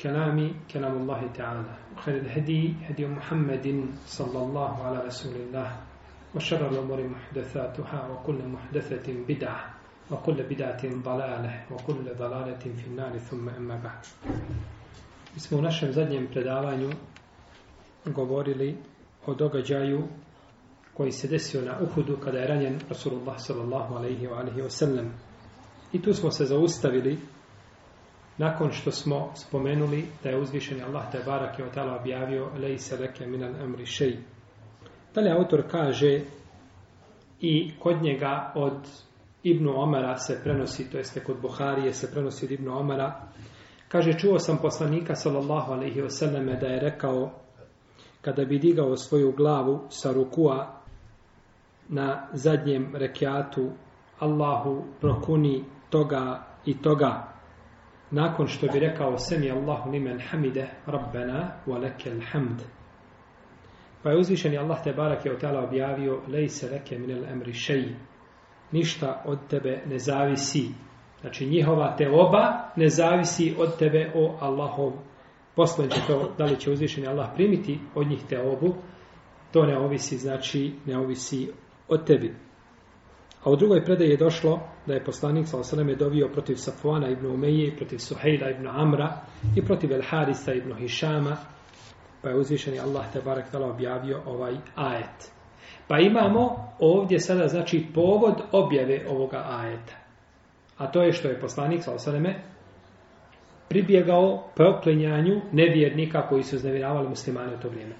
كلام كلام الله تعالى وخير الهدي هدي محمد صلى الله على رسول الله وشر الأمور محدثاتها وكل محدثة بدعة وكل بدعة ضلالة وكل ضلالة في النار ثم أما بعد بسم الله الرحمن الرحيم govorili o događaju koji se desio na Uhudu kada je ranjen Rasulullah sallallahu alaihi wa alaihi wa sallam. I tu smo se zaustavili Nakon što smo spomenuli da je uzvišeni Allah te barak je o tala objavio lej se veke minan emri šeji. Dalje autor kaže i kod njega od Ibnu Omara se prenosi, to jeste kod Buharije se prenosi od Ibnu Omara, kaže čuo sam poslanika sallallahu alaihi wasallam da je rekao kada bi digao svoju glavu sa rukua na zadnjem rekiatu Allahu prokuni toga i toga nakon što bi rekao Semi Allahu nimen hamide Rabbena wa lekel hamd. Pa je uzvišen je Allah te barak je otala objavio lejse leke minel emri šeji. Ništa od tebe ne zavisi. Znači njihova te oba ne zavisi od tebe o Allahov poslanče to da li će uzvišen Allah primiti od njih te obu. To ne ovisi, znači ne ovisi od tebi. A u drugoj predaji je došlo da je poslanik sa osrame dovio protiv Safuana ibn Umeije, protiv Suhejla ibn Amra i protiv El Harisa ibn Hišama, pa je uzvišeni Allah te barak tala objavio ovaj ajet. Pa imamo ovdje sada znači povod objave ovoga ajeta. A to je što je poslanik sa osrame pribjegao proklinjanju nevjernika koji su znevjeravali muslimani u to vrijeme.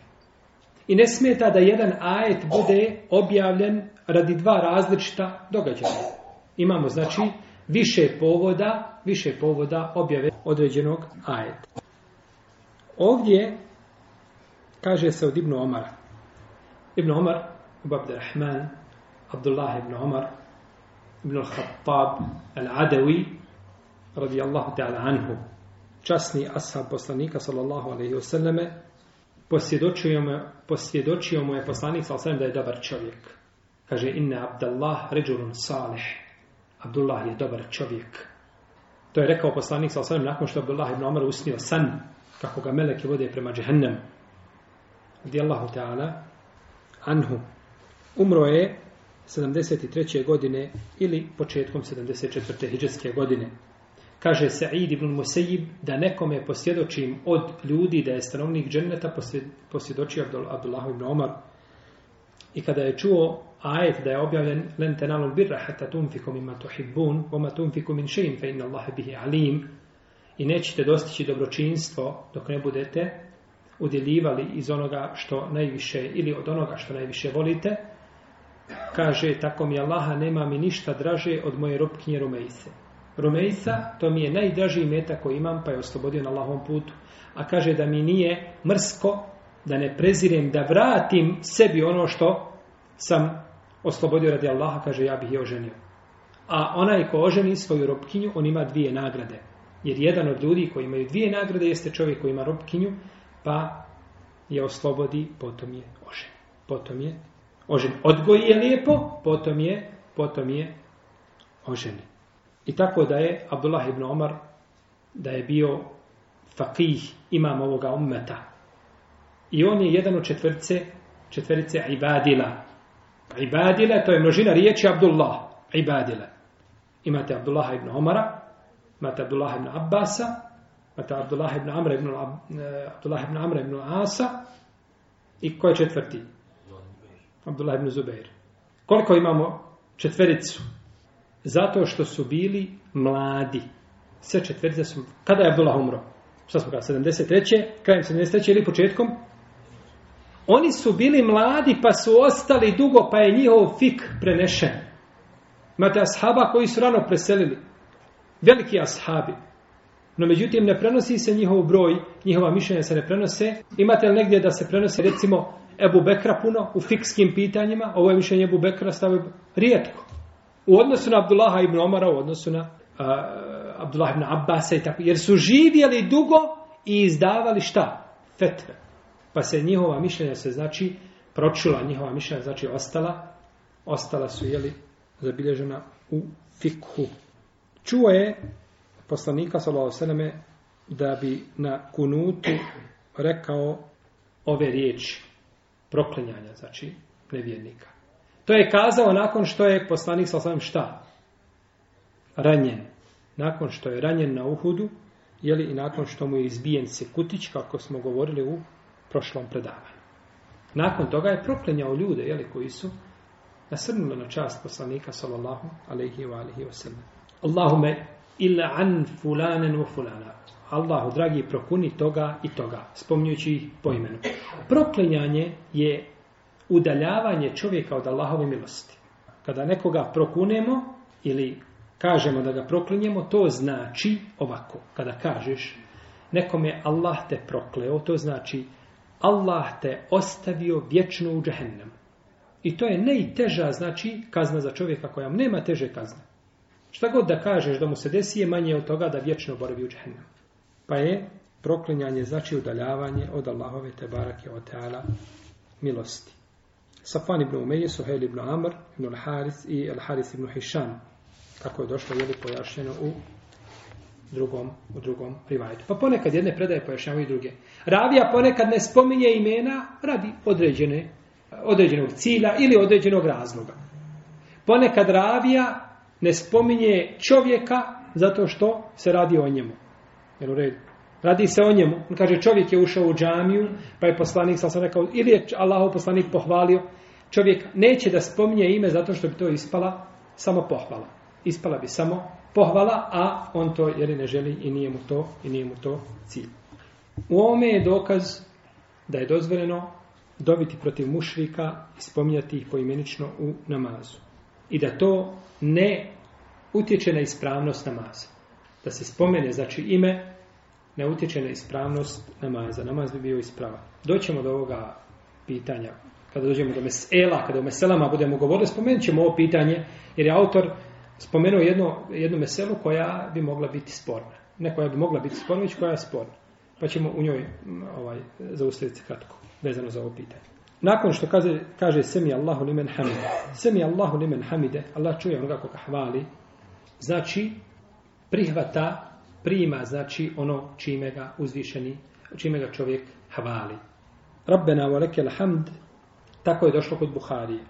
I ne smeta da jedan ajet bude objavljen radi dva različita događaja. Imamo, znači, više povoda, više povoda objave određenog ajeta. Ovdje kaže se od Ibnu Omara. Ibn Omar, Ibn Rahman, Abdullah Ibn Omar, Ibn Khattab, Al-Adawi, radijallahu ta'ala anhu, časni ashab poslanika, sallallahu alaihi wasallame, posvjedočio mu je poslanik, sallallahu alaihi wasallam, da je dobar čovjek. Kaže, inne Abdallah ređulun salih. Abdullah je dobar čovjek. To je rekao poslanik sa osanem nakon što je Abdullah ibn Omer usnio san, kako ga meleke vode prema džehennem. Gdje Allahu Teala, anhu, umro je 73. godine ili početkom 74. hijđarske godine. Kaže Sa'id ibn Musayyib da nekome posvjedočim od ljudi da je stanovnik dženneta posvjedočio Abdullah ibn Omar. I kada je čuo ajet da je objavljen len tenalu birra hata tunfiku mima tuhibbun vama tunfiku min šein fe inna Allahe bihi alim i nećete dostići dobročinstvo dok ne budete udjelivali iz onoga što najviše ili od onoga što najviše volite kaže tako mi Allaha nema mi ništa draže od moje robkinje Rumejse Rumejsa to mi je najdraži meta koji imam pa je oslobodio na Allahom putu a kaže da mi nije mrsko da ne prezirem da vratim sebi ono što sam oslobodio radi Allaha, kaže, ja bih je oženio. A onaj ko oženi svoju robkinju, on ima dvije nagrade. Jer jedan od ljudi koji imaju dvije nagrade jeste čovjek koji ima robkinju, pa je oslobodi, potom je oženi. Potom je oženi. Odgoji je lijepo, potom je, potom je oženi. I tako da je Abdullah ibn Omar, da je bio faqih, imam ovoga ummeta. I on je jedan od četvrce, četvrce ibadila, Ibadile, to je množina riječi Abdullah. Ibadile. Imate Abdullaha ibn Omara, imate Abdullaha ibn Abbasa, imate Abdullaha ibn Amra ibn, uh, Abdullah ibn, Amra eh, ibn Asa i ko je četvrti? Abdullah ibn Zubair. Koliko imamo četvericu? Zato što su bili mladi. Sve četverice su... Kada je Abdullah umro? Šta smo kada? 73. Krajem 73. ili početkom Oni su bili mladi pa su ostali dugo pa je njihov fik prenešen. Imate ashaba koji su rano preselili. Veliki ashabi. No međutim ne prenosi se njihov broj, njihova mišljenja se ne prenose. Imate li negdje da se prenose recimo Ebu Bekra puno u fikskim pitanjima? Ovo je mišljenje Ebu Bekra stavio rijetko. U odnosu na Abdullaha ibn Omara, u odnosu na uh, Abdullaha ibn Abbas i tako. Jer su živjeli dugo i izdavali šta? Fetve pa se njihova mišljenja se znači pročula, njihova mišljenja znači ostala, ostala su jeli zabilježena u fikhu. Čuo je poslanika sallallahu alejhi ve selleme da bi na kunutu rekao ove riječi proklinjanja, znači nevjernika. To je kazao nakon što je poslanik sa osvajem šta? Ranjen. Nakon što je ranjen na Uhudu, jeli i nakon što mu je izbijen se kutić, kako smo govorili u prošlom predavanju. Nakon toga je proklenjao ljude, jeli, koji su nasrnuli na čast poslanika, sallallahu alaihi wa alaihi wa sallam. Allahume ila an fulanen wa fulana. Allahu, dragi, prokuni toga i toga, spomnjući ih po imenu. Proklenjanje je udaljavanje čovjeka od Allahove milosti. Kada nekoga prokunemo ili kažemo da ga proklinjemo, to znači ovako. Kada kažeš nekome Allah te prokleo, to znači Allah te ostavio vječno u džehennem. I to je najteža, znači, kazna za čovjeka koja nema teže kazne. Šta god da kažeš da mu se desi je manje od toga da vječno boravi u džehennem. Pa je proklinjanje, znači udaljavanje od Allahove te barake o teala milosti. Safan ibn Umeje, Suhail ibn Amr, ibn al-Haris i al-Haris ibn Hisham, kako je došlo, je li pojašnjeno u drugom, u drugom rivajetu. Pa ponekad jedne predaje pojašnjavaju druge. Ravija ponekad ne spominje imena radi određene, određenog cilja ili određenog razloga. Ponekad ravija ne spominje čovjeka zato što se radi o njemu. Jer u redu. Radi se o njemu. On kaže čovjek je ušao u džamiju, pa je poslanik, sam sam rekao, ili je Allahov poslanik pohvalio. Čovjek neće da spominje ime zato što bi to ispala samo pohvala. Ispala bi samo pohvala, a on to jer ne želi i nije mu to i nije mu to cilj. U ovome je dokaz da je dozvoljeno dobiti protiv mušrika i spominjati ih poimenično u namazu. I da to ne utječe na ispravnost namaza. Da se spomene, znači ime, ne utječe na ispravnost namaza. Namaz bi bio isprava. Doćemo do ovoga pitanja. Kada dođemo do mesela, kada o meselama budemo govorili, spomenut ćemo ovo pitanje, jer je autor spomenuo jedno, jedno meselo koja bi mogla biti sporna. Ne koja bi mogla biti sporna, već koja je sporna. Pa ćemo u njoj ovaj, zaustaviti se kratko, vezano za ovo pitanje. Nakon što kaže, kaže Semi Allahu limen hamide, Semi Allahu limen hamide, Allah čuje onoga koga hvali, znači prihvata, prijima, znači ono čime ga uzvišeni, čime ga čovjek hvali. Rabbena wa lekel hamd, tako je došlo kod Buharije.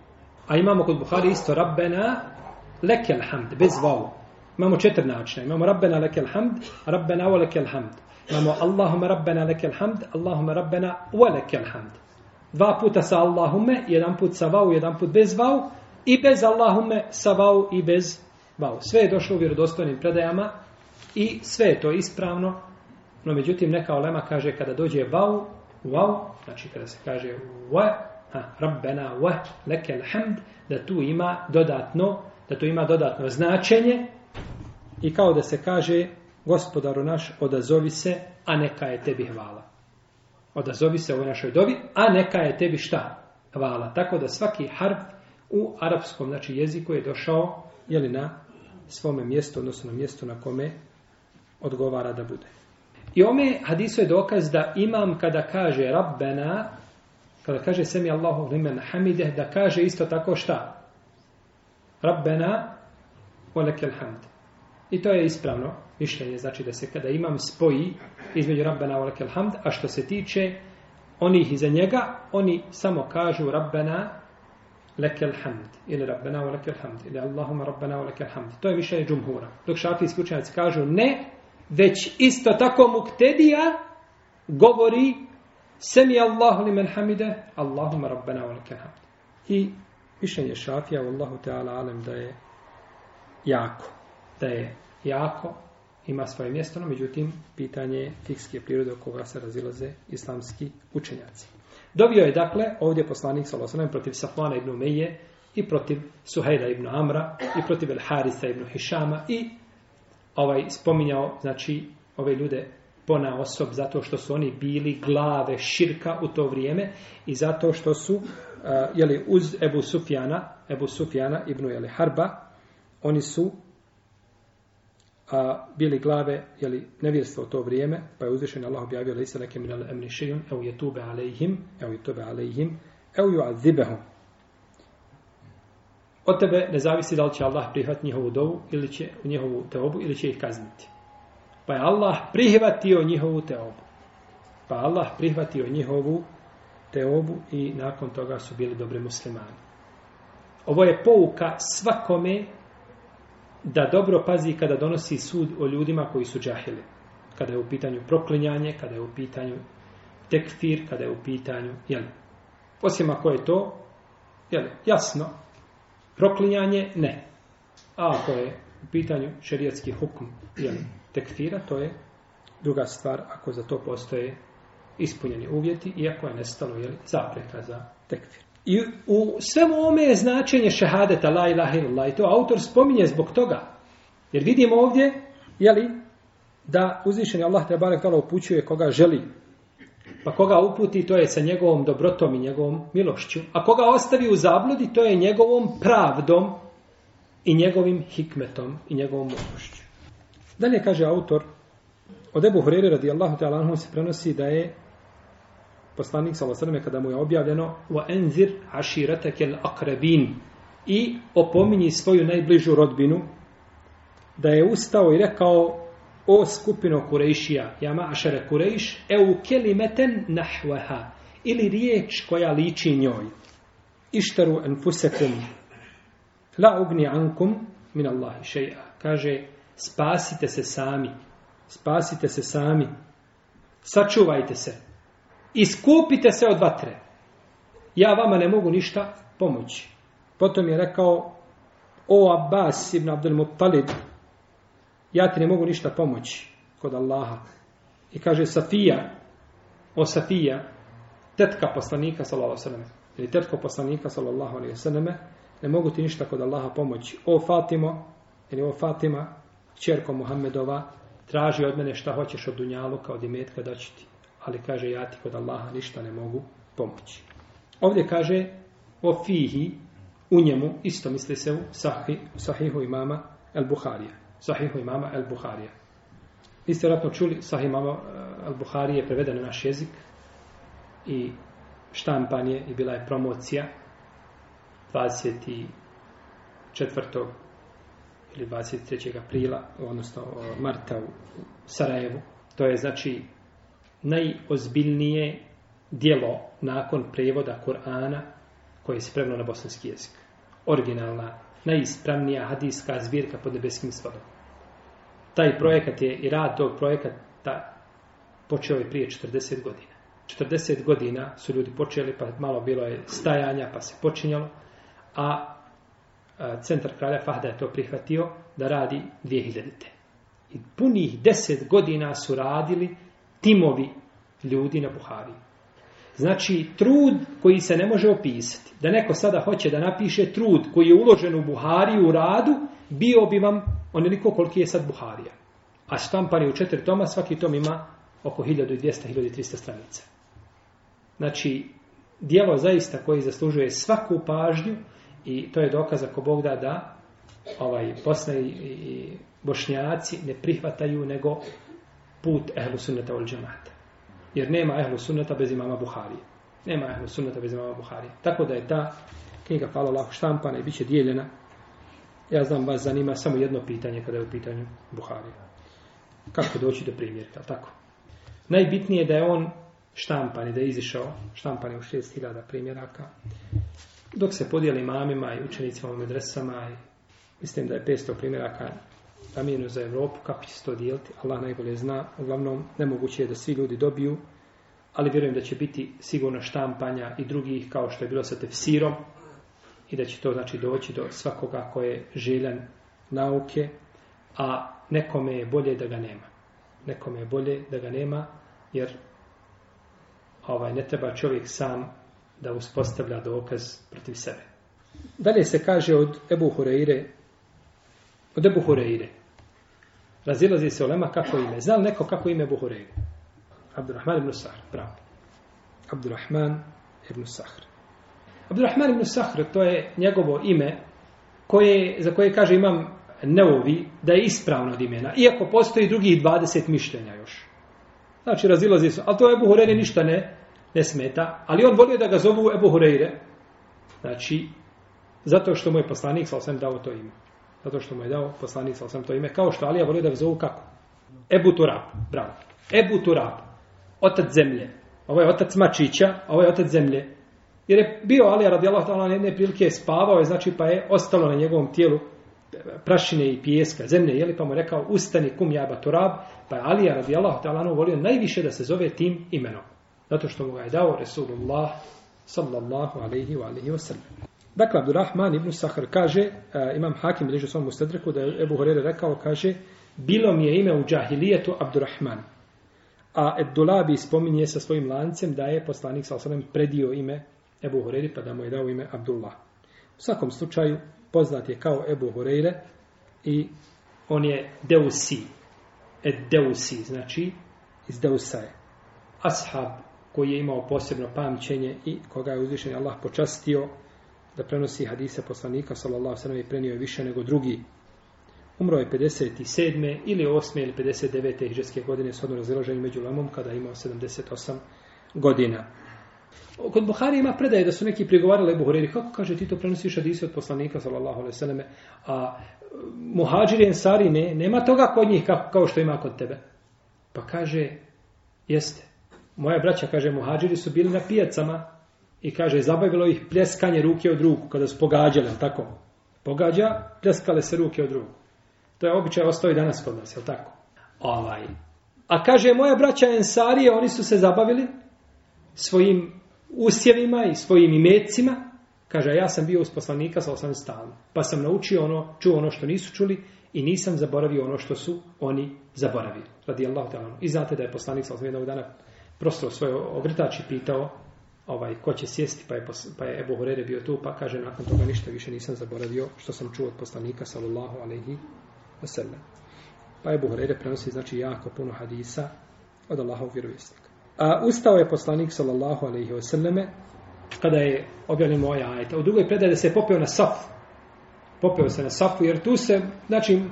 A imamo kod Buharije isto Rabbena lekel hamd, bez vavu. Imamo četiri načina. Imamo rabbena lekel hamd, rabbena u lekel hamd. Imamo Allahuma rabbena lekel hamd, Allahuma rabbena u lekel hamd. Dva puta sa Allahume, jedan put sa vavu, jedan put bez vavu. I bez Allahume sa vavu i bez vavu. Sve je došlo u vjerodostojnim predajama i sve je to ispravno. No međutim, neka olema kaže kada dođe vavu, vavu, znači kada se kaže vavu, Ha, rabbena wa lekel hamd da tu ima dodatno da to ima dodatno značenje i kao da se kaže gospodaru naš odazovi se a neka je tebi hvala odazovi se ovoj našoj dobi a neka je tebi šta hvala tako da svaki harf u arapskom znači jeziku je došao je li na svome mjestu odnosno na mjestu na kome odgovara da bude I ome hadisu je dokaz da imam kada kaže Rabbena, kada kaže Semi Allahu limen hamideh, da kaže isto tako šta? Rabbena velekel hamd. I to je ispravno mišljenje, znači da se kada imam spoji između Rabbena velekel hamd, a što se tiče onih iza njega, oni samo kažu Rabbena lekel hamd ili Rabbena velekel hamd ili Allahumma Rabbena velekel hamd. To je mišljenje džumhura. Dok šafi slučajnici kažu ne, već isto tako muktedija govori Semi Allahu limen hamide, Allahumma Rabbena velekel hamd. I mišljenje šafija u Allahu Teala Alem da je jako. Da je jako, ima svoje mjesto, no međutim, pitanje je fikske prirode oko koga se razilaze islamski učenjaci. Dobio je, dakle, ovdje poslanik s.a.v. protiv Safvana ibn Umeje i protiv Suhejda ibn Amra i protiv El Harisa ibn Hišama i ovaj spominjao, znači, ove ljude pona osob zato što su oni bili glave širka u to vrijeme i zato što su uh, jeli, uz Ebu Sufjana, Ebu Sufjana ibn jeli, Harba, oni su uh, bili glave jeli, nevjerstva u to vrijeme, pa je uzvišen Allah objavio lisa neke min al-emni šijun, evo je tube alejhim, evo je tube alejhim, evo ju azibahum. Od tebe ne zavisi da li će Allah prihvat njihovu dovu ili će u njihovu teobu ili će ih kazniti. Pa je Allah prihvatio njihovu teobu. Pa Allah prihvatio njihovu teobu te obu i nakon toga su bili dobri muslimani. Ovo je pouka svakome da dobro pazi kada donosi sud o ljudima koji su džahili. Kada je u pitanju proklinjanje, kada je u pitanju tekfir, kada je u pitanju, jel? Osim ako je to, jel? Jasno. Proklinjanje, ne. A ako je u pitanju šerijatski hukm, jel? Tekfira, to je druga stvar ako za to postoje ispunjeni uvjeti, iako je nestalo jel, zapreka za tekfir. I u svemu ome je značenje šehadeta la ilaha illallah. I to autor spominje zbog toga. Jer vidimo ovdje, jeli, da uzvišeni Allah treba nekada upućuje koga želi. Pa koga uputi, to je sa njegovom dobrotom i njegovom milošću. A koga ostavi u zabludi, to je njegovom pravdom i njegovim hikmetom i njegovom mudrošću. Dalje kaže autor, od Ebu Hureyre radijallahu ta'ala se prenosi da je poslanik sa Allahom kada mu je objavljeno wa enzir ashiratak al aqrabin i opominji svoju najbližu rodbinu da je ustao i rekao o skupino Kurejšija, ja ma'ašere Kurejš, e u kelimeten nahveha, ili riječ koja liči njoj. Išteru enfusekum, la ugni ankum min Allahi šeja. Kaže, spasite se sami, spasite se sami, sačuvajte se, iskupite se od vatre. Ja vama ne mogu ništa pomoći. Potom je rekao, o Abbas ibn Abdel Muttalib, ja ti ne mogu ništa pomoći kod Allaha. I kaže, Safija, o Safija, tetka poslanika, sallallahu alaihi sallam, ili tetko poslanika, sallallahu alaihi sallam, ne mogu ti ništa kod Allaha pomoći. O Fatimo, ili o Fatima, čerko Muhammedova, traži od mene šta hoćeš od Dunjaluka, od imetka da ću ti ali kaže ja ti kod Allaha ništa ne mogu pomoći. Ovdje kaže o fihi u njemu, isto misli se u sahi, sahihu imama El Buharija. Sahihu imama El Buharija. Vi ste vratno čuli, sahih imama El eh, Buharija je preveden na naš jezik i štampan je i bila je promocija 24. ili 23. aprila, odnosno eh, marta u Sarajevu. To je znači najozbiljnije dijelo nakon prevoda Kur'ana koje je spremno na bosanski jezik. Originalna, najispravnija hadijska zbirka pod nebeskim svodom. Taj projekat je i rad tog projekata počeo je prije 40 godina. 40 godina su ljudi počeli, pa malo bilo je stajanja, pa se počinjalo, a centar kralja Fahda je to prihvatio da radi 2000. I punih 10 godina su radili timovi ljudi na Buhari. Znači, trud koji se ne može opisati. Da neko sada hoće da napiše trud koji je uložen u Buhari u radu, bio bi vam onoliko koliki je sad Buharija. A štampan je u četiri toma, svaki tom ima oko 1200-1300 stranica. Znači, dijelo zaista koji zaslužuje svaku pažnju i to je dokaz ako Bog da da ovaj, Bosna i, i, Bošnjaci ne prihvataju nego put ehlu sunneta ul džemata. Jer nema ehlu sunneta bez imama Buharije. Nema ehlu sunneta bez imama Buharije. Tako da je ta knjiga hvala Allah štampana i bit će dijeljena. Ja znam, vas zanima samo jedno pitanje kada je u pitanju Buharije. Kako doći do primjerka, tako? Najbitnije je da je on štampan i da je izišao, štampan je u 6000 primjeraka. Dok se podijeli mamima i učenicima u medresama, i mislim da je 500 primjeraka namjenu za Evropu, kako će se to dijeliti, Allah najbolje zna, uglavnom nemoguće je da svi ljudi dobiju, ali vjerujem da će biti sigurno štampanja i drugih kao što je bilo sa tefsirom i da će to znači doći do svakoga ko je željan nauke, a nekome je bolje da ga nema. Nekome je bolje da ga nema, jer ovaj ne treba čovjek sam da uspostavlja dokaz protiv sebe. Dalje se kaže od Ebu Hureyre, Od Ebu Hureyre. Razilazi se olema kako ime. Zna li neko kako ime Ebu Hureyre? Abdurrahman ibn Sahr, pravo. Abdurrahman ibn Sahr. Abdurrahman ibn Sahr, to je njegovo ime koje, za koje kaže imam neovi da je ispravno od imena. Iako postoji drugih 20 mišljenja još. Znači, razilazi se. Ali to Ebu Hureyre ništa ne, ne smeta. Ali on volio da ga zovu Ebu Hureyre. Znači, zato što mu je poslanik, sa osvijem, dao to ime zato što mu je dao poslanik sa to ime, kao što Alija volio da ga zovu kako? Ebu Turab, bravo. Ebu Turab, otac zemlje. Ovo je otac Mačića, a ovo je otac zemlje. Jer je bio Alija radijalahu ta'ala jedne prilike, spavao je, znači pa je ostalo na njegovom tijelu prašine i pijeska, zemlje, jeli pa mu je rekao ustani kum jaba turab, pa je Alija radijallahu ta'ala ono, volio najviše da se zove tim imenom. Zato što mu ga je dao Resulullah sallallahu alaihi wa alaihi wa sallam. Dakle, Abdurrahman ibn Sahar kaže, e, imam hakim bilježi u svom ustadreku, da je Ebu Horeire rekao, kaže, bilo mi je ime u džahilijetu Abdurrahman. A Abdullabi spominje sa svojim lancem da je poslanik sa osanem predio ime Ebu Horeire, pa da mu je dao ime Abdullah. U svakom slučaju, poznat je kao Ebu Horeire i on je Deusi. Ed Deusi, znači iz Deusa je. Ashab koji je imao posebno pamćenje i koga je uzvišen Allah počastio da prenosi hadise poslanika, sallallahu sallam, i prenio je više nego drugi. Umro je 57. ili 8. ili 59. hiđarske godine, sodno razilaženje među lamom, kada je imao 78 godina. Kod Buhari ima predaje da su neki prigovarali Ebu Hureri, kako kaže ti to prenosiš hadise od poslanika, sallallahu sallam, a e, muhađir i ensari ne, nema toga kod njih kao, kao što ima kod tebe. Pa kaže, jeste, Moja braća, kaže, muhađiri su bili na pijacama, I kaže, zabavilo ih pljeskanje ruke od ruku, kada su pogađale, tako? Pogađa, pljeskale se ruke od ruku. To je običaj ostao i danas kod nas, je tako? Ovaj. A kaže, moja braća Ensarije, oni su se zabavili svojim usjevima i svojim imecima. Kaže, ja sam bio uz poslanika, sa sam stalno. Pa sam naučio ono, čuo ono što nisu čuli i nisam zaboravio ono što su oni zaboravili. Radi Allah, I znate da je poslanik sa osam jednog dana prostro svoje ogrtači pitao ovaj, ko će sjesti, pa je, pa je Ebu Horere bio tu, pa kaže, nakon toga ništa više nisam zaboravio što sam čuo od poslanika, sallallahu alaihi wasallam. Pa Ebu Horere prenosi, znači, jako puno hadisa od Allahov vjerovjesnika. A, ustao je poslanik, sallallahu alaihi wasallame, kada je objavljen moj ovaj ajet. U drugoj predaje da se je popeo na sof. Popeo se na sofu, jer tu se, znači,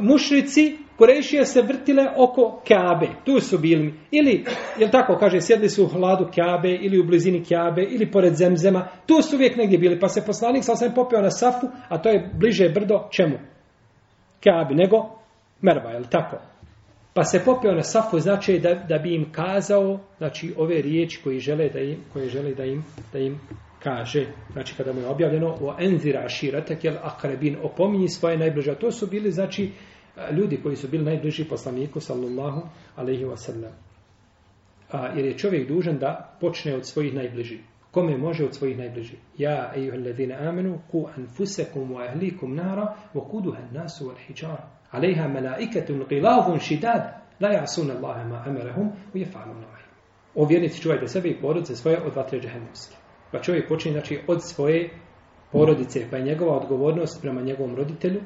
mušrici Kurešije se vrtile oko Kabe. Tu su bili. Ili, je tako kaže, sjedli su u hladu Kabe ili u blizini Kabe ili pored zemzema. Tu su uvijek negdje bili. Pa se poslanik sa osam popio na Safu, a to je bliže brdo čemu? Kabe, nego Merva, je tako? Pa se popio na Safu, znači da, da bi im kazao, znači ove riječi koje žele da im, koje žele da im, da im kaže, znači kada mu je objavljeno, o enzira širatak, jel, akrebin, opominji svoje najbliže. To su bili, znači, ljudi koji su bili najbliži poslaniku sallallahu alaihi wa sallam. A, jer je čovjek dužan da počne od svojih najbliži. Kome može od svojih najbliži? Ja, eju alledhine amenu, ku anfusekum wa ahlikum nara, wa kuduha nasu wal hijjara. Aleyha malaikatun qilavun šidad, la jasun Allahe ma amerahum, u jefalu nohi. O vjernici čuvajte sebe i porodice svoje od vatre džahennemske. Pa čovjek počne znači, od svoje porodice, pa je njegova odgovornost prema njegovom roditelju,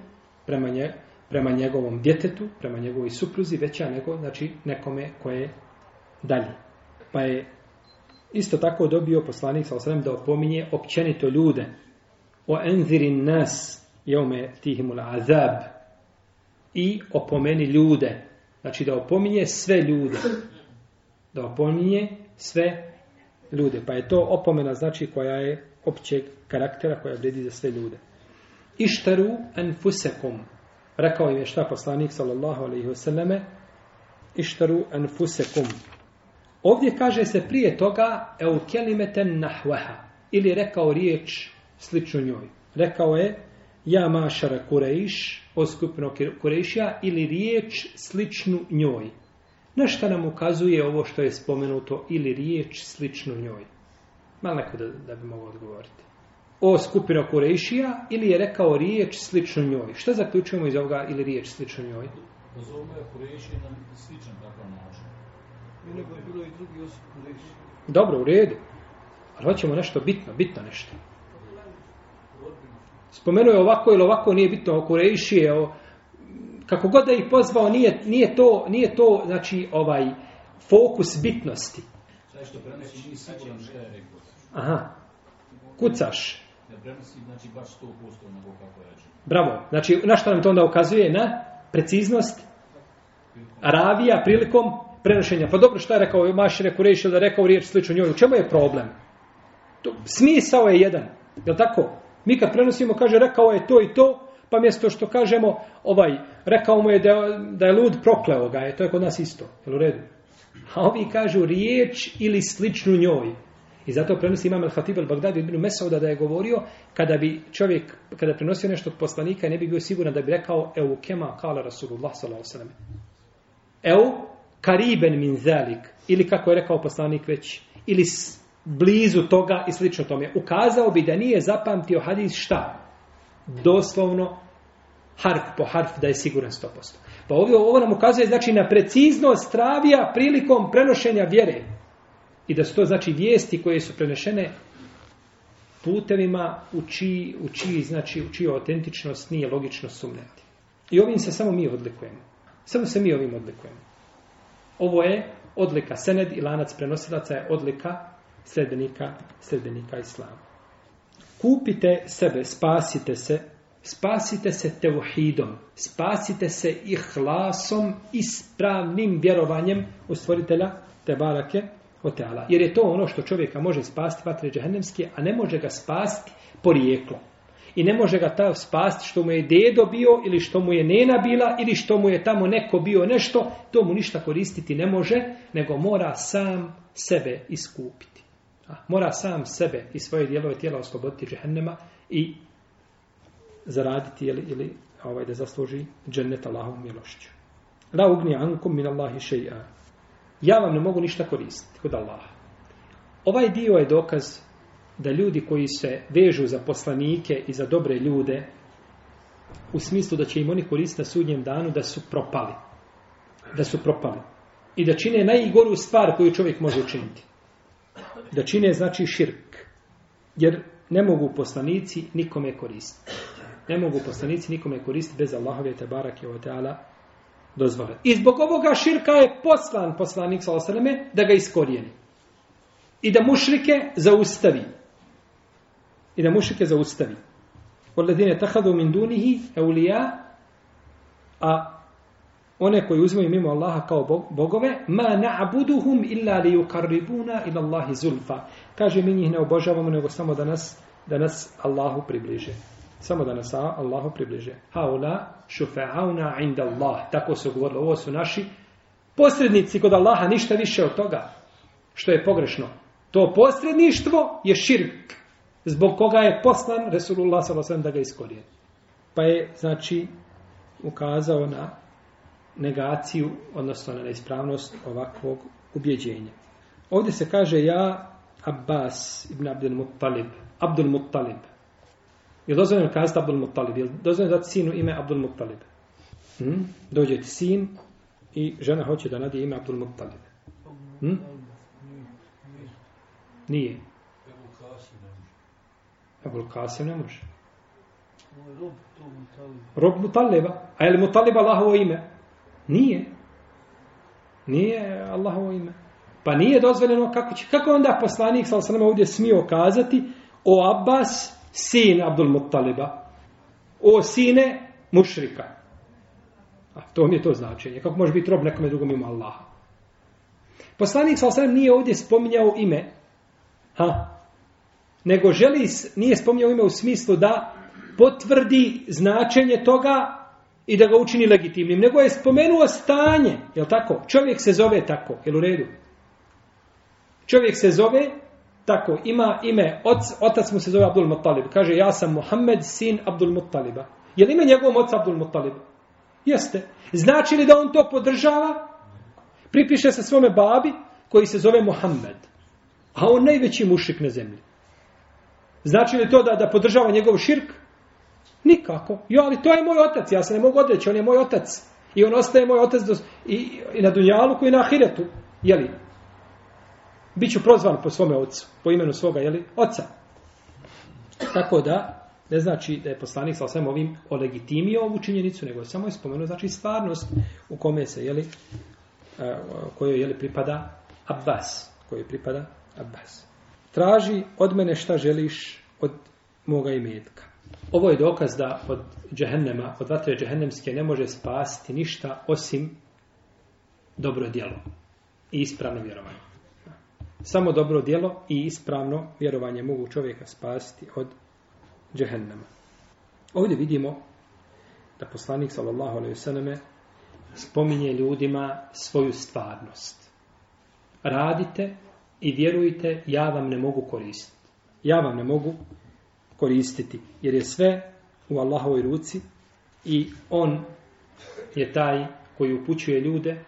prema njegovom prema njegovom djetetu, prema njegovoj supruzi, veća nego znači, nekome koje je dalje. Pa je isto tako dobio poslanik sa osrem da opominje općenito ljude o enzirin nas jeume tihimul azab i opomeni ljude. Znači da opominje sve ljude. Da opominje sve ljude. Pa je to opomena znači koja je općeg karaktera koja vredi za sve ljude. Ištaru enfusekom. Rekao im je šta poslanik sallallahu alaihi wasallame ištaru enfusekum. Ovdje kaže se prije toga eu kelimeten nahweha ili rekao riječ sličnu njoj. Rekao je ja mašara kurejiš o skupino kurejšija ili riječ sličnu njoj. Na šta nam ukazuje ovo što je spomenuto ili riječ sličnu njoj? Malo neko da, da bi mogao odgovoriti o skupino Kurešija ili je rekao riječ slično njoj? Šta zaključujemo iz ovoga ili riječ slično njoj? Zovemo je Kurešija na sličan takav način. Ili bi bilo i drugi osob Kurešija. Dobro, u redu. Ali hoćemo nešto bitno, bitno nešto. Spomenuje ovako ili ovako nije bitno o Kurešije, o kako god da ih pozvao, nije, nije, to, nije to, znači, ovaj, fokus bitnosti. Znači, što prenesi, nije sigurno što je rekao. Aha. Kucaš prenosi, znači baš 100% onako kako je rečeno. Bravo. Znači, na što nam to onda ukazuje? Na preciznost ravija prilikom prenošenja. Pa dobro, šta je rekao Maši, rekao Reši, da rekao riječ slično njoj. U čemu je problem? To, smisao je jedan. Je li tako? Mi kad prenosimo, kaže, rekao je to i to, pa mjesto što kažemo, ovaj, rekao mu je da, da je lud prokleo ga, je, to je kod nas isto, je u redu? A ovi kažu riječ ili sličnu njoj. I zato prenosi imam Al-Hatib al-Baghdadi ibn Mesauda da je govorio kada bi čovjek, kada prenosio nešto od poslanika ne bi bio siguran da bi rekao Eu kema kala Rasulullah s.a.v. Eu kariben min zalik ili kako je rekao poslanik već ili blizu toga i slično tome. Ukazao bi da nije zapamtio hadis šta? Doslovno harf po harf da je siguran 100%. Pa ovo, ovo nam ukazuje znači na preciznost travija prilikom prenošenja vjere. I da su to znači vijesti koje su prenešene putevima u čiji, u čiji, znači, u čiji autentičnost nije logično sumnjati. I ovim se samo mi odlikujemo. Samo se mi ovim odlikujemo. Ovo je odlika sened i lanac prenosilaca je odlika sredbenika, sredbenika islama. Kupite sebe, spasite se, spasite se tevuhidom, spasite se ihlasom, ispravnim vjerovanjem u stvoritelja Tebarake Hoteala. Jer je to ono što čovjeka može spasti vatre džahennemske, a ne može ga spasti porijeklo. I ne može ga ta spasti što mu je dedo bio, ili što mu je nena bila, ili što mu je tamo neko bio nešto, to mu ništa koristiti ne može, nego mora sam sebe iskupiti. Mora sam sebe i svoje dijelove tijela osloboditi džahennema i zaraditi ili, ili ovaj, da zasluži dženneta Allahom milošću. La ugni ankum min Allahi še'i'an ja vam ne mogu ništa koristiti kod Allaha. Ovaj dio je dokaz da ljudi koji se vežu za poslanike i za dobre ljude, u smislu da će im oni koristiti na sudnjem danu, da su propali. Da su propali. I da čine najgoru stvar koju čovjek može učiniti. Da čine znači širk. Jer ne mogu poslanici nikome koristiti. Ne mogu poslanici nikome koristiti bez Allahove tabarake o teala dozvole. I zbog ovoga širka je poslan poslanik Salosaleme da ga iskorijeni. I da mušrike zaustavi. I da mušrike zaustavi. Odledine tahadu min dunihi eulija a one koji uzmeju mimo Allaha kao bogove, ma na'buduhum illa li yukarribuna ila Allahi zulfa. Kaže, mi njih ne obožavamo, nego samo da nas, da nas Allahu približe samo da nas Allahu približe. Haula šufa'auna inda Allah. Tako su govorili, ovo su naši posrednici kod Allaha, ništa više od toga što je pogrešno. To posredništvo je širk zbog koga je poslan Resulullah s.a.v. da ga iskorije. Pa je, znači, ukazao na negaciju, odnosno na neispravnost ovakvog ubjeđenja. Ovdje se kaže ja Abbas ibn Abdul Muttalib. Abdul Muttalib. Je li dozvoljeno kazati Abdul Muttalib? Je li dozvoljeno dati sinu ime Abdul Muttalib? Hmm? Dođe ti sin i žena hoće da nadije ime Abdul Muttalib. Hmm? Nije. Ebul Kasim ne može. Ebul Kasim ne može. Rob Mutaliba. A je li Mutaliba Allahovo ime? Nije. Nije Allahovo ime. Pa nije dozvoljeno kako će. Kako onda poslanik sa osnovima ovdje smio kazati o Abbas sin Abdul Muttaliba. O sine mušrika. A to mi je to značenje. Kako može biti rob nekome drugom ima Allaha? Poslanik sa osrem nije ovdje spominjao ime. Ha? Nego želi, nije spominjao ime u smislu da potvrdi značenje toga i da ga učini legitimnim. Nego je spomenuo stanje. Je tako? Čovjek se zove tako. Je u redu? Čovjek se zove Tako, ima ime, otac, otac mu se zove Abdul Muttalib. Kaže, ja sam Muhammed, sin Abdul Muttaliba. Je li ime njegovom oca Abdul Muttalib? Jeste. Znači li da on to podržava? Pripiše se svome babi, koji se zove Muhammed. A on najveći mušik na zemlji. Znači li to da, da podržava njegov širk? Nikako. Jo, ali to je moj otac, ja se ne mogu odreći, on je moj otac. I on ostaje moj otac do, i, i na Dunjalu, koji je na Ahiretu. Jeli, Biću prozvan po svome ocu, po imenu svoga, jeli, oca. Tako da, ne znači da je poslanik sa osvijem ovim olegitimio ovu činjenicu, nego je samo ispomenuo, znači, stvarnost u kome se, jeli, e, kojoj, jeli, pripada Abbas, kojoj pripada Abbas. Traži od mene šta želiš od moga imetka. Ovo je dokaz da od džehennema, od vatre džehennemske, ne može spasiti ništa osim dobro djelo i ispravno vjerovanje. Samo dobro djelo i ispravno vjerovanje mogu čovjeka spasiti od džehennama. Ovdje vidimo da poslanik sallallahu alejhi ve selleme spominje ljudima svoju stvarnost. Radite i vjerujte, ja vam ne mogu koristiti. Ja vam ne mogu koristiti, jer je sve u Allahovoj ruci i on je taj koji upućuje ljude,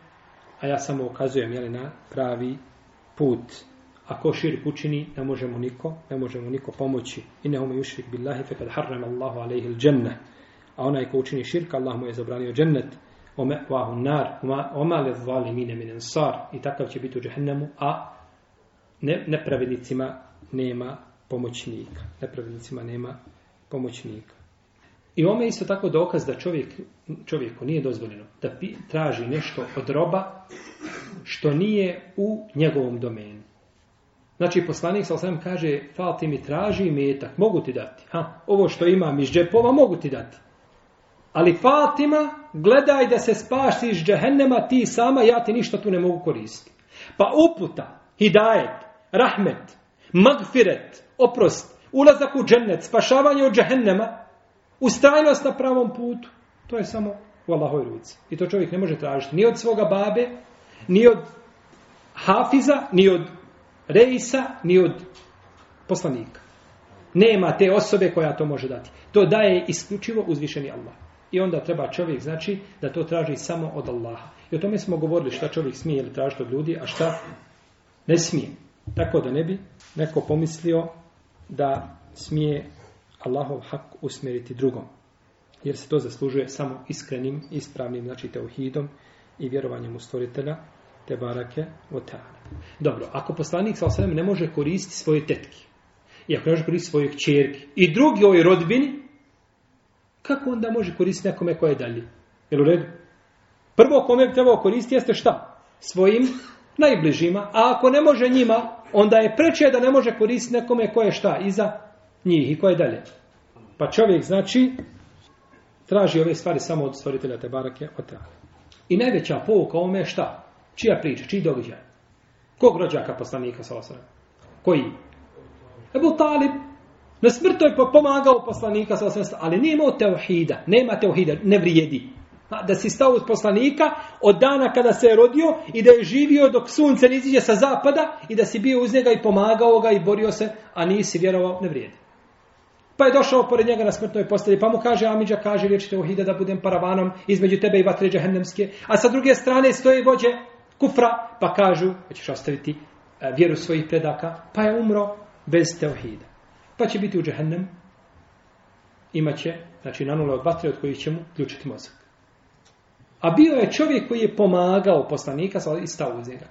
a ja samo ukazujem jeli, na pravi put ako širk učini ne možemo niko ne možemo niko pomoći innahum yushrik billahi faqad harrama Allahu alayhi al-janna a onaj ko učini širk Allah mu je zabranio džennet ومأواه النار وما للظالمين من أنصار إتاكف جبيت جهنم أ نبربني تما نيما بمجنيك نبربني تما نيما بمجنيك I ovome je isto tako dokaz da čovjek, čovjeku nije dozvoljeno da pi, traži nešto od roba što nije u njegovom domenu. Znači, poslanik sa osam kaže, Fatim mi traži metak, mogu ti dati. Ha, ovo što imam iz džepova, mogu ti dati. Ali Fatima, gledaj da se spaši iz džehennema ti sama, ja ti ništa tu ne mogu koristiti. Pa uputa, hidajet, rahmet, magfiret, oprost, ulazak u džennet, spašavanje od džehennema, ustajnost na pravom putu, to je samo u Allahoj ruci. I to čovjek ne može tražiti ni od svoga babe, ni od Hafiza, ni od Reisa, ni od poslanika. Nema te osobe koja to može dati. To daje isključivo uzvišeni Allah. I onda treba čovjek, znači, da to traži samo od Allaha. I o tome smo govorili šta čovjek smije ili tražiti od ljudi, a šta ne smije. Tako da ne bi neko pomislio da smije Allahov hak usmjeriti drugom. Jer se to zaslužuje samo iskrenim, ispravnim, znači teohidom i vjerovanjem u stvoritelja te barake o teana. Dobro, ako poslanik sa osvijem ne može koristiti svoje tetke, i ako ne može koristiti svoje čerke, i drugi ovoj rodbini, kako onda može koristiti nekome koje je dalje? Jel u redu? Prvo kome je trebao koristiti jeste šta? Svojim najbližima, a ako ne može njima, onda je preče da ne može koristiti nekome koje je šta? Iza njih i koje je dalje. Pa čovjek znači, traži ove stvari samo od stvoritelja te barake, od teana. I najveća pouka ovome je šta? Čija priča, čiji događaj? Kog rođaka poslanika sa osrem? Koji? Ebu Talib. Na smrto je pomagao poslanika sa osrem, ali nije imao teohida. Nema teohida, ne vrijedi. Pa, da si stao od poslanika od dana kada se je rodio i da je živio dok sunce niziđe sa zapada i da si bio uz njega i pomagao ga i borio se, a nisi vjerovao, ne vrijedi. Pa je došao pored njega na smrtnoj postelji, pa mu kaže Amidža, kaže, riječite uhide da budem paravanom između tebe i vatre džahennemske. A sa druge strane stoje vođe kufra, pa kažu, hoćeš ostaviti e, vjeru svojih predaka, pa je umro bez teohida. Pa će biti u džehennem, imaće, znači nanule od vatre od kojih će mu ključiti mozak. A bio je čovjek koji je pomagao poslanika i stao uz njega.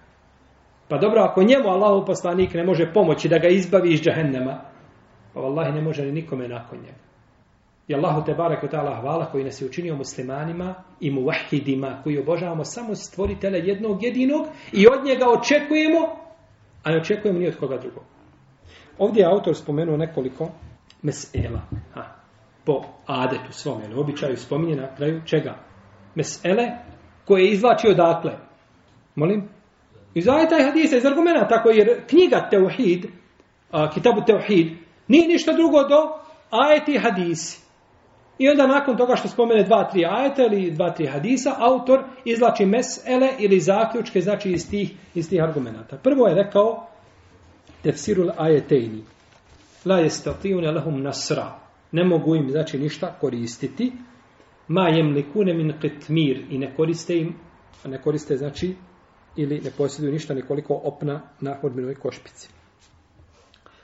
Pa dobro, ako njemu Allahov poslanik ne može pomoći da ga izbavi iz džahennema, pa Allah ne može ni nikome nakon njega. I Allahu te barek od Allah hvala koji nas je učinio muslimanima i muvahidima koji obožavamo samo stvoritele jednog jedinog i od njega očekujemo, a ne očekujemo ni od koga drugog. Ovdje je autor spomenuo nekoliko mesela. Ha, po adetu svom, ili običaju spominje na kraju čega? Mesele koje je izvlačio dakle. Molim? Iz ajta i hadisa, iz argumenta tako, jer knjiga Teuhid, a, kitabu Teuhid, nije ništa drugo do ajeti hadisi. I onda nakon toga što spomene dva, tri ajeta ili dva, tri hadisa, autor izlači mesele ili zaključke, znači iz tih, iz tih argumenta. Prvo je rekao, tefsirul ajetejni, la jestatijune lahum nasra, ne mogu im, znači, ništa koristiti, ma jem likune min kitmir i ne koriste im, ne koriste, znači, ili ne posjeduju ništa nekoliko opna na hodminoj košpici.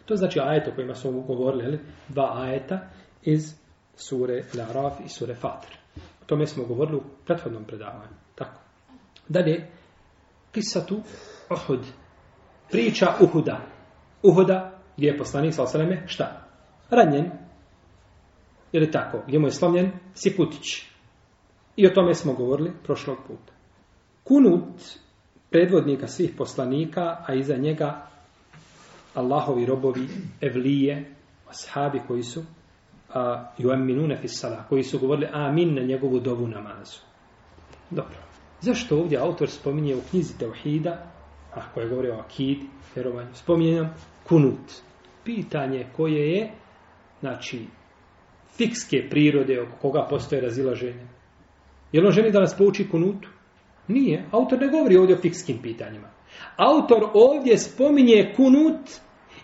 To znači ajeta o kojima smo govorili, dva ajeta iz sure Laraf i sure Fatr. O tome smo govorili u prethodnom predavanju. Tako. Dalje, kisatu Uhud. Priča Uhuda. Uhuda gdje je poslanik sa osaleme, šta? Ranjen. Ili tako, gdje mu je slomljen Siputić. I o tome smo govorili prošlog puta. Kunut predvodnika svih poslanika, a iza njega Allahovi robovi, Evlije, ashabi koji su a yu'minuna fi salah koji su govorili amin na njegovu dovu namazu. Dobro. Zašto ovdje autor spominje u knjizi Tevhida, a koja govori o akid, vjerovanju, spominje nam kunut. Pitanje koje je, znači, fikske prirode oko koga postoje razilaženje. Je li on želi da nas pouči kunutu? Nije. Autor ne govori ovdje o fikskim pitanjima. Autor ovdje spominje kunut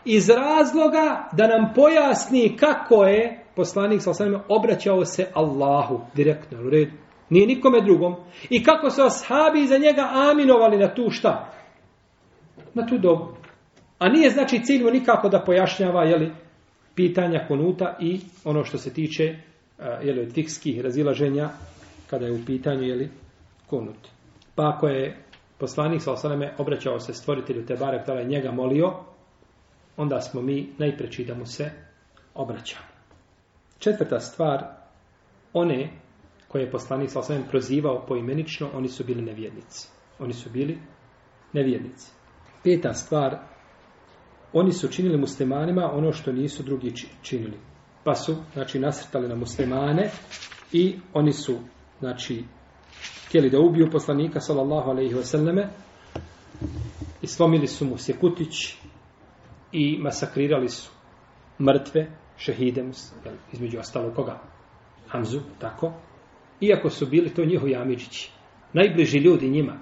iz razloga da nam pojasni kako je poslanik sa osanime obraćao se Allahu direktno, u redu. Nije nikome drugom. I kako se ashabi za njega aminovali na tu šta? Na tu dobu. A nije znači cilj mu nikako da pojašnjava jeli, pitanja konuta i ono što se tiče e, jeli, od fikskih razilaženja kada je u pitanju jeli, konut. Pa ako je poslanik sa osaname obraćao se stvoritelju Tebarek, tada pa je njega molio, onda smo mi najpreći da mu se obraćamo. Četvrta stvar, one koje je poslanik sa osvijem prozivao poimenično, oni su bili nevjernici. Oni su bili nevjernici. Peta stvar, oni su činili muslimanima ono što nisu drugi činili. Pa su, znači, nasrtali na muslimane i oni su, znači, htjeli da ubiju poslanika, sallallahu alaihi wasallame, i slomili su mu sjekutić i masakrirali su mrtve, šehidem, između ostalo koga? Hamzu, tako. Iako su bili to njihovi amiđići, najbliži ljudi njima.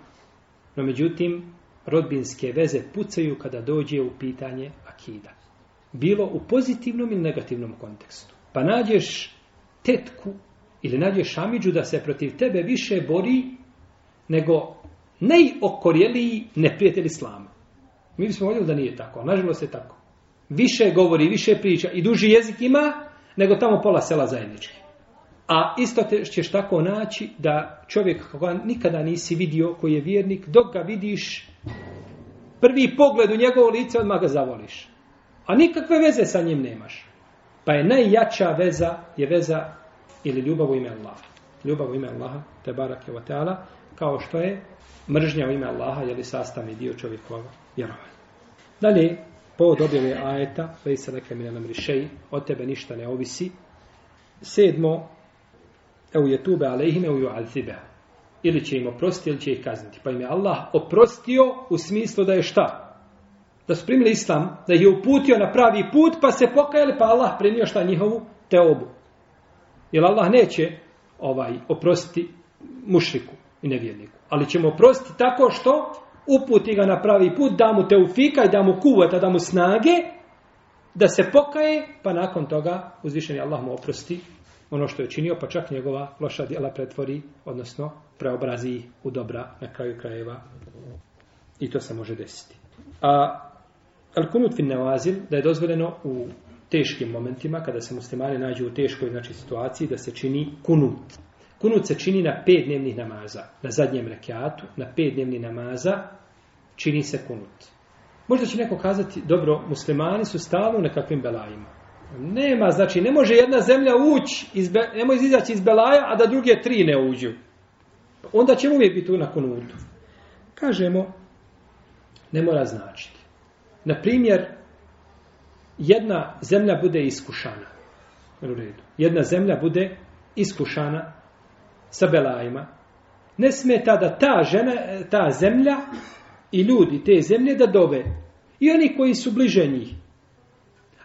No međutim, rodbinske veze pucaju kada dođe u pitanje akida. Bilo u pozitivnom ili negativnom kontekstu. Pa nađeš tetku ili nađeš amiđu da se protiv tebe više bori nego najokorjeliji neprijatelj islama. Mi bismo voljeli da nije tako, a nažalost je tako više govori, više priča i duži jezik ima nego tamo pola sela zajednički. A isto te, ćeš tako naći da čovjek koga nikada nisi vidio koji je vjernik, dok ga vidiš prvi pogled u njegovo lice odmah ga zavoliš. A nikakve veze sa njim nemaš. Pa je najjača veza je veza ili ljubav u ime Allaha. Ljubav u ime Allaha, te barake o teala, kao što je mržnja u ime Allaha, jeli sastavni dio čovjekova vjerovanja. Dalje, povod objave ajeta, lejsa leke mine nam rišej, od tebe ništa ne ovisi. Sedmo, evo je tube alejhim, evo ju alzibeha. Ili će im oprostiti, ili će ih kazniti. Pa im je Allah oprostio u smislu da je šta? Da su primili islam, da ih je uputio na pravi put, pa se pokajali, pa Allah primio šta njihovu teobu. Jer Allah neće ovaj oprostiti mušriku i nevjerniku. Ali ćemo oprostiti tako što uputi ga na pravi put, da mu te ufika i da mu kuvata, da mu snage, da se pokaje, pa nakon toga uzvišeni Allah mu oprosti ono što je činio, pa čak njegova loša djela pretvori, odnosno preobrazi u dobra na kraju krajeva. I to se može desiti. A al kunut fin nevazil, da je dozvoljeno u teškim momentima, kada se muslimani nađu u teškoj znači, situaciji, da se čini kunut. Kunut se čini na pet dnevnih namaza. Na zadnjem rekiatu, na pet dnevnih namaza, čini se kunut. Možda će neko kazati, dobro, muslimani su stalno u nekakvim belajima. Nema, znači, ne može jedna zemlja ući, iz be, nemoj izaći iz belaja, a da druge tri ne uđu. Onda će uvijek biti na kunutu. Kažemo, ne mora značiti. Na primjer, jedna zemlja bude iskušana. U redu. Jedna zemlja bude iskušana sa belajima, ne smeta da ta, žena, ta zemlja i ljudi te zemlje da dove. I oni koji su bliže njih.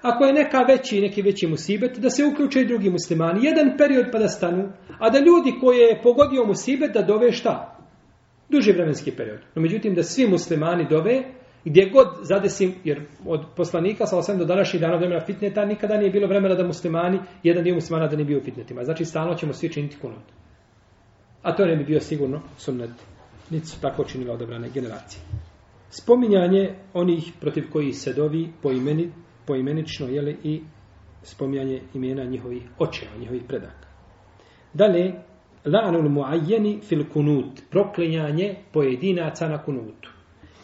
Ako je neka veći, neki veći musibet, da se uključe i drugi muslimani. Jedan period pa da stanu, a da ljudi koje je pogodio musibet da dove šta? Duži vremenski period. No međutim da svi muslimani dove, gdje god zadesim, jer od poslanika sa osam do današnjih dana vremena fitneta, nikada nije bilo vremena da muslimani, jedan dio muslimana da ne bio u fitnetima. Znači stalno ćemo svi činiti kunut. A to ne bi bio sigurno sunnet. Nic su tako činila odabrane generacije. Spominjanje onih protiv koji se dovi poimeni, poimenično jeli, i spominjanje imena njihovih očeva, njihovih predaka. Dalje, la'anul mu'ajjeni fil kunut, proklinjanje pojedinaca na kunutu.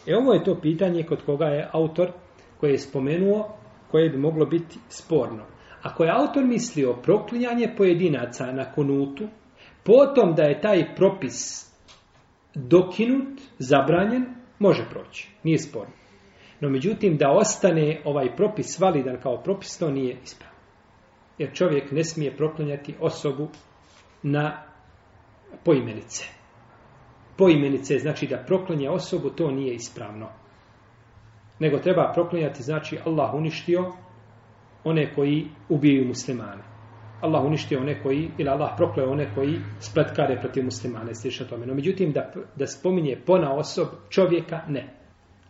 E ovo je to pitanje kod koga je autor koje je spomenuo, koje bi moglo biti sporno. Ako je autor mislio proklinjanje pojedinaca na kunutu, potom da je taj propis dokinut, zabranjen, može proći. Nije sporno. No međutim, da ostane ovaj propis validan kao propis, to nije ispravno. Jer čovjek ne smije proklanjati osobu na poimenice. Poimenice znači da proklanje osobu, to nije ispravno. Nego treba proklanjati, znači Allah uništio one koji ubijaju muslimane. Allah uništio one koji, ili Allah prokleo one koji spletkare protiv muslimane, sliša tome. No, međutim, da, da spominje pona osob čovjeka, ne.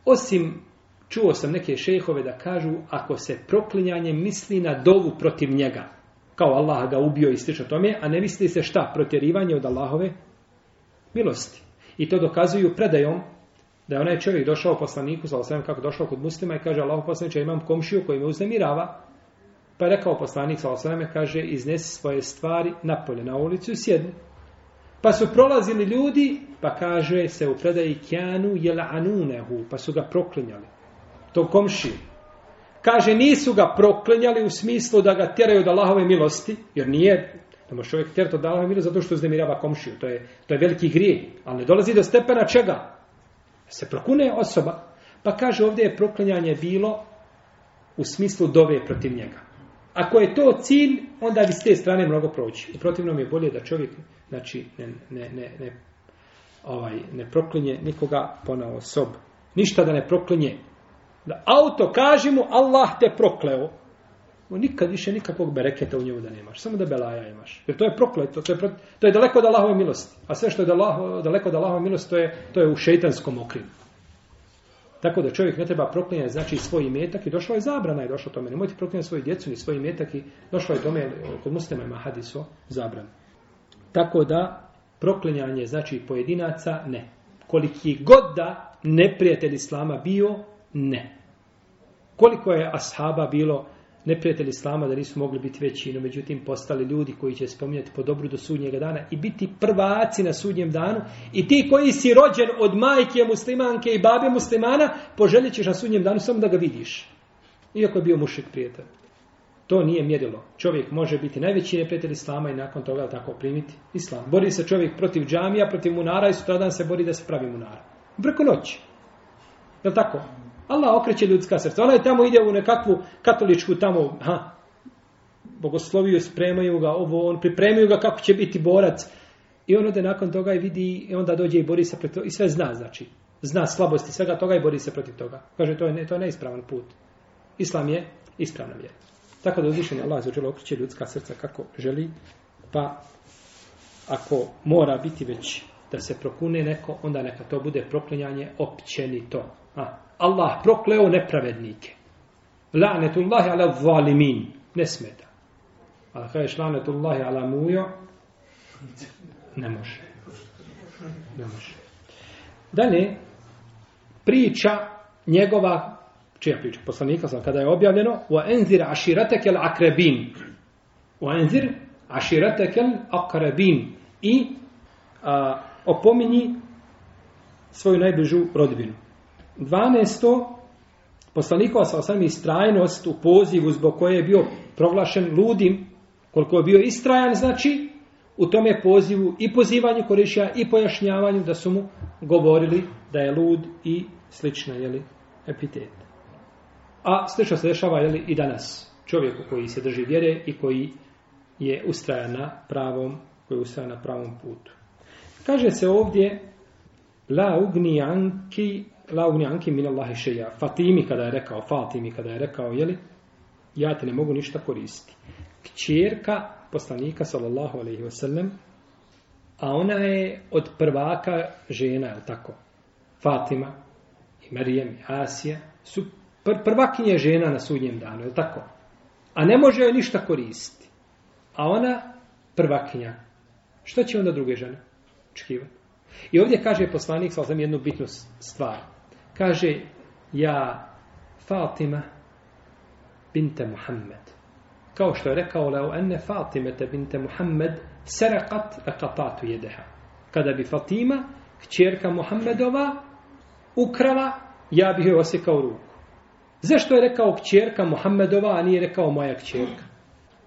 Osim, čuo sam neke šehove da kažu, ako se proklinjanje misli na dovu protiv njega, kao Allah ga ubio i sliša tome, a ne misli se šta, protjerivanje od Allahove milosti. I to dokazuju predajom da je onaj čovjek došao poslaniku, sa osam kako došao kod muslima i kaže, Allah poslaniče, imam komšiju koji me uznemirava, Pa je rekao poslanik sa osaname, kaže, iznesi svoje stvari napolje, na ulicu i sjedni. Pa su prolazili ljudi, pa kaže se u predaji Kjanu jel'anunehu, pa su ga proklinjali. To komši. Kaže, nisu ga proklinjali u smislu da ga tjeraju od Allahove milosti, jer nije, ne može čovjek tjerati od Allahove milosti zato što uznemirava komšiju. To je, to je veliki grije. Ali ne dolazi do stepena čega? Se prokune osoba. Pa kaže, ovdje je proklinjanje bilo u smislu dove protiv njega. Ako je to cilj, onda bi s te strane mnogo proći. U protivnom je bolje da čovjek znači, ne, ne, ne, ne, ovaj, ne proklinje nikoga ponao osob. Ništa da ne proklinje. Da auto kaži mu Allah te prokleo. On nikad više nikakvog bereketa u njemu da nemaš. Samo da belaja imaš. Jer to je prokleto. To je, pro, to je daleko od Allahove milosti. A sve što je da, daleko od Allahove milosti to je, to je u šeitanskom okrinu. Tako da čovjek ne treba proklinjati znači svoj imetak i došla je zabrana je došla tome. Nemojte proklinjati svoju djecu ni svoj imetak i došla je tome e, kod muslima ima hadiso zabran. Tako da proklinjanje znači pojedinaca ne. Koliki god da neprijatelj Islama bio, ne. Koliko je ashaba bilo uh, neprijatelji islama da nisu mogli biti veći, no međutim postali ljudi koji će spominjati po dobru do sudnjega dana i biti prvaci na sudnjem danu i ti koji si rođen od majke muslimanke i babe muslimana, poželit ćeš na sudnjem danu samo da ga vidiš. Iako je bio mušik prijatelj. To nije mjerilo. Čovjek može biti najveći neprijatelj islama i nakon toga tako primiti islam. Bori se čovjek protiv džamija, protiv munara i sutradan se bori da se pravi munara. Brko noć. Je tako? Allah okreće ljudska srca. Ona je tamo ide u nekakvu katoličku tamo, ha, bogosloviju, spremaju ga, ovo, on pripremaju ga kako će biti borac. I on ode nakon toga i vidi, i onda dođe i bori se protiv toga. I sve zna, znači. Zna slabosti svega toga i bori se protiv toga. Kaže, to je, ne, to je neispravan put. Islam je ispravna vjer. Tako da uzvišenje Allah za želo okriće ljudska srca kako želi, pa ako mora biti već da se prokune neko, onda neka to bude proklinjanje općenito. A, Allah prokleo nepravednike. La'netullahi ala zalimin. Ne smeta. A kada ješ la'netullahi ala mujo, ne može. Ne može. Dalje, priča njegova, čija priča, poslanika sam kada je objavljeno, wa enzir aširatekel akrebin. Wa enzir aširatekel akrebin. I a, opominji svoju najbližu rodbinu. Dvanesto, poslanikova sa osam istrajnost u pozivu zbog koje je bio proglašen ludim, koliko je bio istrajan, znači, u tome pozivu i pozivanju korišća i pojašnjavanju da su mu govorili da je lud i slična, jeli, epitet. A slično se dešava, jeli, i danas čovjeku koji se drži vjere i koji je ustrajan na pravom, koji je na pravom putu. Kaže se ovdje, la ugni anki la uni anki min Allahi šeja. Fatimi kada je rekao, Fatimi kada je rekao, jeli, ja te ne mogu ništa koristiti. Kćerka poslanika, sallallahu alaihi wa sallam, a ona je od prvaka žena, je tako? Fatima, i Marijem, i Asija, su pr prvakinje žena na sudnjem danu, je tako? A ne može joj ništa koristiti. A ona, prvakinja, što će onda druge žene očekivati? I ovdje kaže poslanik, sallallahu alaihi wa sallam, jednu bitnu stvar kaže ja Fatima binte Muhammed kao što je rekao leo ene Fatime te binte Muhammed serakat akatatu jedeha kada bi Fatima kćerka Muhammedova ukrala ja bih joj osjekao ruku zašto je rekao kćerka Muhammedova a nije rekao moja kćerka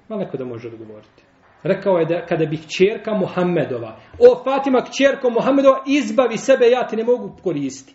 Maleko da može odgovoriti. Rekao je da kada bih čerka Muhammedova, o Fatima, čerko Muhammedova, izbavi sebe, ja ti ne mogu koristiti.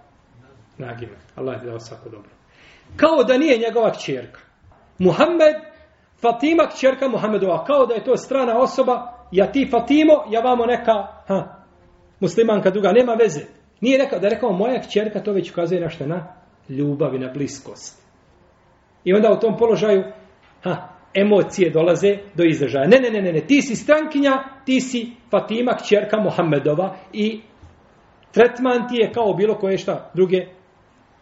Nagime. Allah je dao svako dobro. Kao da nije njegova kćerka. Muhammed, Fatima kćerka Muhammedova. Kao da je to strana osoba, ja ti Fatimo, ja vamo neka ha, muslimanka druga, nema veze. Nije rekao, da je rekao moja kćerka, to već ukazuje na što na ljubav i na bliskost. I onda u tom položaju ha, emocije dolaze do izražaja. Ne, ne, ne, ne, ne, ti si strankinja, ti si Fatima kćerka Muhammedova i tretman ti je kao bilo koje šta druge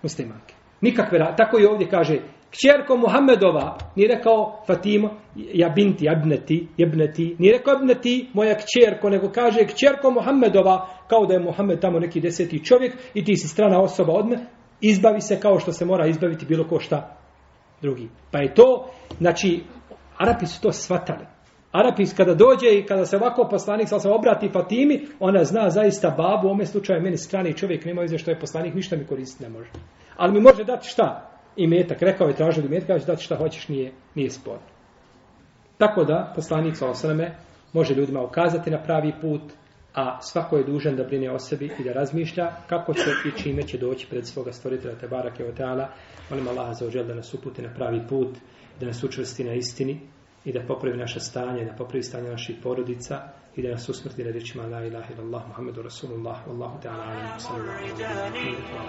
muslimanke. Nikakve razlike. Tako i ovdje kaže, kćerko Muhammedova, nije rekao Fatima, ja binti, abneti, jebneti, nije rekao abneti, moja kćerko, nego kaže kćerko Muhammedova, kao da je Muhammed tamo neki deseti čovjek i ti si strana osoba odme, izbavi se kao što se mora izbaviti bilo ko šta drugi. Pa je to, znači, Arapi su to shvatali. Arapis kada dođe i kada se ovako poslanik sa se obrati Fatimi, ona zna zaista babu, u ome slučaju meni strani čovjek nema veze što je poslanik, ništa mi koristiti ne može. Ali mi može dati šta? I metak, rekao je tražio i metak, dati šta hoćeš, nije, nije spor. Tako da poslanik sa osaname može ljudima ukazati na pravi put, a svako je dužan da brine o sebi i da razmišlja kako će i čime će doći pred svoga stvoritela Tebara Kevoteala. Molim Allah za ođel da nas uputi na pravi put, da nas učvrsti na istini, i da popravi naše stanje, da popravi stanje naših porodica i da nas usmrti na rečima La ilaha illallah Muhammedu Rasulullah Wallahu ta'ala alam